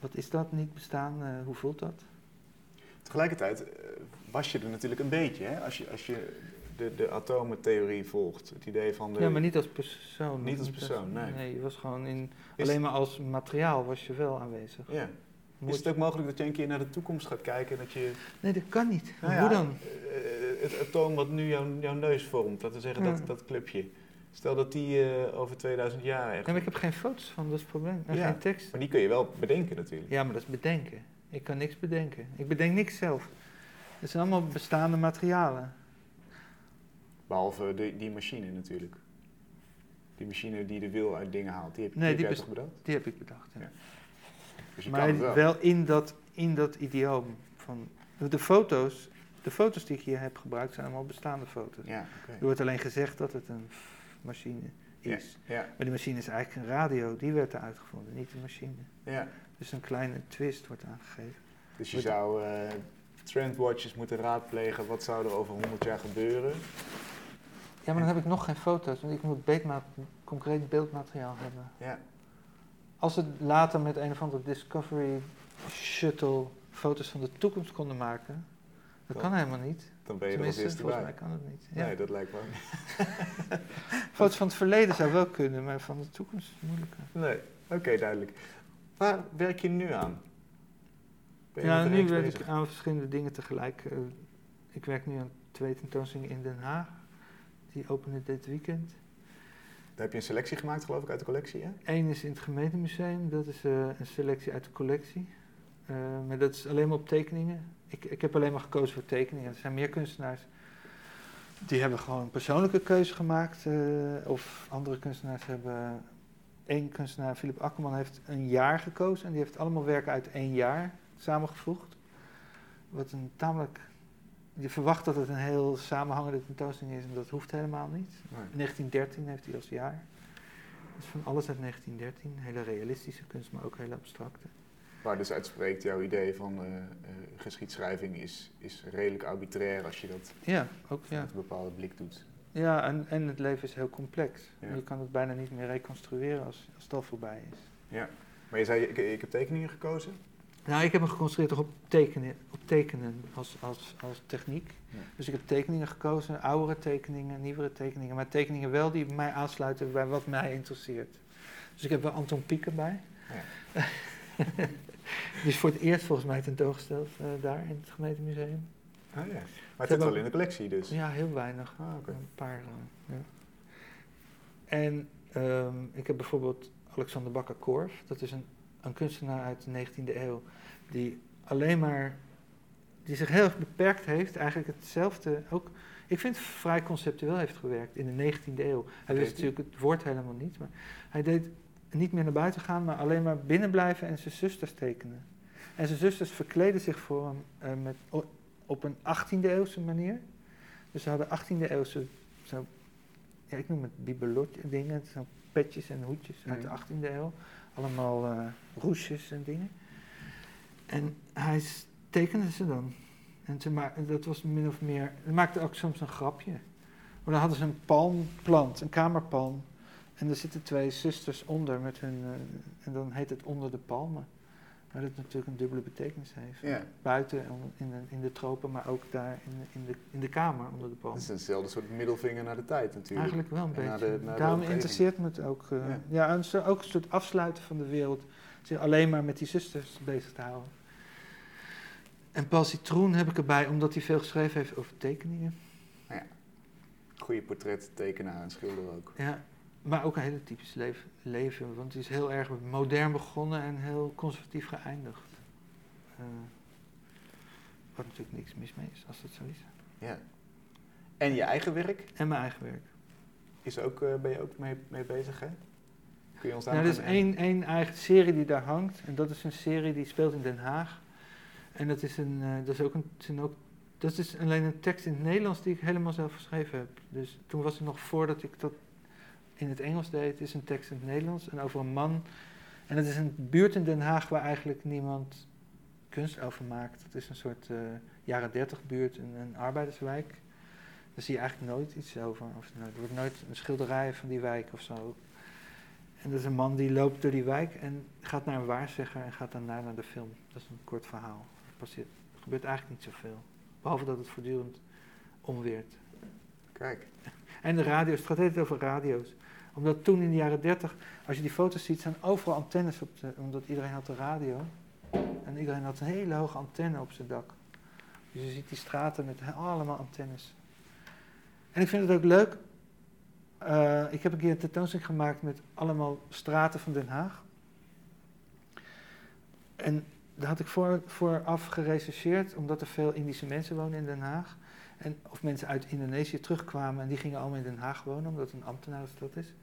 Wat is dat niet bestaan? Eh, hoe voelt dat? tegelijkertijd eh, was je er natuurlijk een beetje, hè? Als je, als je de, de atomentheorie volgt. Het idee van de... Ja, maar niet als persoon. Niet als persoon, nee. Nee, je was gewoon in, Is- alleen maar als materiaal was je wel aanwezig. Ja. Moet- Is het ook mogelijk dat je een keer naar de toekomst gaat kijken en dat je... Nee, dat kan niet. Nou ja, Hoe dan? eh, het atoom wat nu jouw, jouw neus vormt, laten we zeggen Ja. dat, dat clubje. Stel dat die eh, over 2000 jaar echt... Ja, maar ik heb geen foto's van, dat is het probleem. En Ja. geen tekst. Maar die kun je wel bedenken natuurlijk. Ja, maar dat is bedenken. Ik kan niks bedenken. Ik bedenk niks zelf. Het zijn allemaal bestaande materialen. Behalve de, die machine natuurlijk. Die machine die de wil uit dingen haalt, die heb, Nee, die heb jij toch bedacht? Die heb ik bedacht. Ja. Ja. Dus je maar kan wel. wel in dat, in dat idioom. Van, de, foto's, de foto's die ik hier heb gebruikt zijn allemaal bestaande foto's. Ja. Er wordt alleen gezegd dat het een machine is. Ja, Maar die machine is eigenlijk een radio, die werd er uitgevonden, niet de machine. ja. Dus een kleine twist wordt aangegeven. Dus je zou eh trendwatches moeten raadplegen. Wat zou er over 100 jaar gebeuren? Ja, maar dan heb ik nog geen foto's, want ik moet beeldma- concreet beeldmateriaal hebben. Ja, Als we later met een of andere Discovery Shuttle foto's van de toekomst konden maken, dat Dan- kan helemaal niet. dan ben je er Tenminste, eerste volgens bij. mij kan het niet. Ja. Nee, dat lijkt me. *laughs* Foto's van het verleden zou wel kunnen, maar van de toekomst is moeilijker. Nee, oké, duidelijk. Waar werk je nu aan? Ben je Ja, nu werk ik aan verschillende dingen tegelijk. Eh, ik werk nu aan twee tentoonstellingen in Den Haag. Die openen dit weekend. Daar heb je een selectie gemaakt, geloof ik, uit de collectie, hè? Eén is in het gemeentemuseum, dat is eh, een selectie uit de collectie. Eh, maar dat is alleen maar op tekeningen. Ik, ik heb alleen maar gekozen voor tekeningen. Er zijn meer kunstenaars die hebben gewoon een persoonlijke keuze gemaakt. eh, of andere kunstenaars hebben... Eén kunstenaar, Philip Akkerman, heeft een jaar gekozen. En die heeft allemaal werken uit één jaar samengevoegd. Wat een tamelijk... Je verwacht dat het een heel samenhangende tentoonstelling is. En dat hoeft helemaal niet. Nee. 1913 heeft hij als jaar. Dus van alles uit 1913. Hele realistische kunst, maar ook hele abstracte. Waar dus uitspreekt jouw idee van eh, eh, geschiedschrijving is, is redelijk arbitrair als je dat Ja, ook ja. met een bepaalde blik doet. Ja, en, en het leven is heel complex. Ja. Je kan het bijna niet meer reconstrueren als, als het al voorbij is. Ja. Maar je zei, ik, ik heb tekeningen gekozen. Nou, ik heb hem geconcentreerd toch op tekenen, op tekenen als, als, als techniek. Ja. Dus ik heb tekeningen gekozen, oudere tekeningen, nieuwere tekeningen. Maar tekeningen wel die mij aansluiten bij wat mij interesseert. Dus ik heb wel Anton Pieker bij. Ja. *laughs* Die is voor het eerst volgens mij tentoongesteld eh, daar in het gemeentemuseum. Ah, ja. Maar het zit wel in de collectie dus. Ja, heel weinig. Ah. Een paar. eh, ja. En ehm, ik heb bijvoorbeeld Alexander Bakker-Korf. Dat is een, een kunstenaar uit de 19e eeuw. Die alleen maar. die zich heel erg beperkt heeft. Eigenlijk hetzelfde. Ook, ik vind vrij conceptueel heeft gewerkt in de 19e eeuw. Hij wist natuurlijk het woord helemaal niet. Maar hij deed niet meer naar buiten gaan, maar alleen maar binnen blijven en zijn zusters tekenen. En zijn zusters verkleden zich voor hem eh, met, op een 18e eeuwse manier. Dus ze hadden 18e eeuwse, zo, ja, ik noem het bibelotje dingen, zo petjes en hoedjes uit de Mhm. 18e eeuw. Allemaal eh roesjes en dingen. En hij tekende ze dan. En ze ma- dat was min of meer, hij maakte ook soms een grapje. Maar dan hadden ze een palmplant, een kamerpalm. En er zitten twee zusters onder met hun, eh, en dan heet het onder de palmen. Maar dat natuurlijk een dubbele betekenis heeft. Ja. Buiten in de, in de tropen, maar ook daar in, de- in, de, in de kamer onder de palm. Het is eenzelfde soort middelvinger naar de tijd natuurlijk. Eigenlijk wel een En naar beetje. de- naar Daarom interesseert me het ook. eh, Ja. ja, en zo ook een soort afsluiten van de wereld. Zich alleen maar met die zusters bezig te houden. En Paul Citroen heb ik erbij, omdat hij veel geschreven heeft over tekeningen. Goede portrettekenaar en schilder ook. Ja, maar ook een hele typisch leven, leven want hij is heel erg modern begonnen en heel conservatief geëindigd. Eh, Wat natuurlijk niks mis mee is, als dat zo is. Ja. En je eigen werk? En mijn eigen werk. Is ook, eh, ben je ook mee, mee bezig, hè? Kun je ons daar Nou, er is één, één eigen serie die daar hangt. En dat is een serie die speelt in Den Haag. En dat is, een, eh, dat is ook een. ook, dat is alleen een tekst in het Nederlands die ik helemaal zelf geschreven heb. Dus toen was het nog voordat ik dat in het Engels deed. Het is een tekst in het Nederlands en over een man. En het is een buurt in Den Haag waar eigenlijk niemand kunst over maakt. Het is een soort eh, jaren dertig buurt, een, een arbeiderswijk. Daar zie je eigenlijk nooit iets over. Of, nou, er wordt nooit een schilderij van die wijk of zo. En dat is een man die loopt door die wijk en gaat naar een waarzegger en gaat daarna naar de film. Dat is een kort verhaal. Er, passeert, er gebeurt eigenlijk niet zoveel. Behalve dat het voortdurend omweert. Kijk. En de radio's, het gaat altijd over radio's. Omdat toen in de jaren 30, als je die foto's ziet, zijn overal antennes op de, omdat iedereen had de radio. En iedereen had een hele hoge antenne op zijn dak. Dus je ziet die straten met allemaal antennes. En ik vind het ook leuk. eh, ik heb een keer een tentoonstelling gemaakt met allemaal straten van Den Haag. En daar had ik voor, vooraf gerechercheerd, omdat er veel Indische mensen wonen in Den Haag. En, of mensen uit Indonesië terugkwamen en die gingen allemaal in Den Haag wonen, omdat het een ambtenarenstad is.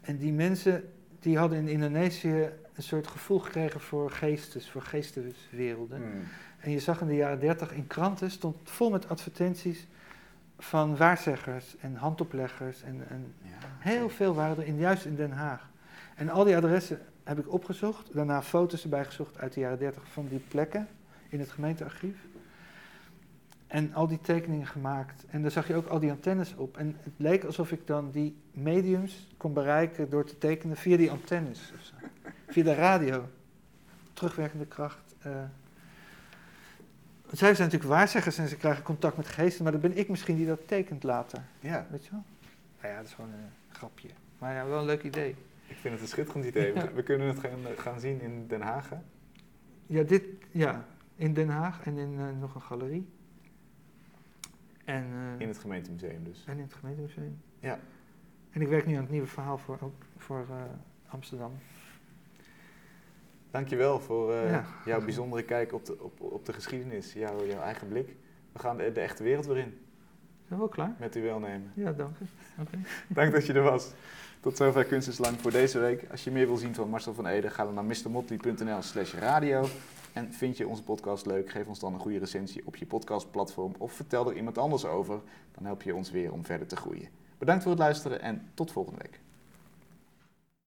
En die mensen die hadden in Indonesië een soort gevoel gekregen voor geestes, voor geesteswerelden. Hmm. En je zag in de jaren 30 in kranten, stond vol met advertenties van waarzeggers en handopleggers. En, en Ja, heel veel waren er in, juist in Den Haag. En al die adressen heb ik opgezocht, daarna foto's erbij gezocht uit de jaren 30 van die plekken in het gemeentearchief. En al die tekeningen gemaakt. En daar zag je ook al die antennes op. En het leek alsof ik dan die mediums kon bereiken door te tekenen via die antennes. Of zo. Via de radio. Terugwerkende kracht. eh. Zij zijn natuurlijk waarzeggers en ze krijgen contact met geesten, maar dat ben ik misschien die dat tekent later. Ja, Weet je wel? Nou ja, dat is gewoon een grapje. Maar ja, wel een leuk idee. Ik vind het een schitterend idee. We- Ja. We kunnen het gaan, gaan zien in Den Haag. hè? Ja, dit, ja, in Den Haag en in eh, nog een galerie. En, eh, In het gemeentemuseum dus. en in het gemeentemuseum. Ja. En ik werk nu aan het nieuwe verhaal voor, voor eh, Amsterdam. Dankjewel voor eh, Ja. jouw bijzondere kijk op de, op, op de geschiedenis, jouw, jouw eigen blik. We gaan de, de echte wereld weer in, Zijn we wel klaar? met uw welnemen. Ja, dank u. Oké. *laughs* Dank dat je er was. Tot zover Kunst is Lang voor deze week. Als je meer wil zien van Marcel van Ede, ga dan naar mrmotley.nl slash radio. En vind je onze podcast leuk, geef ons dan een goede recensie op je podcastplatform of vertel er iemand anders over. Dan help je ons weer om verder te groeien. Bedankt voor het luisteren en tot volgende week.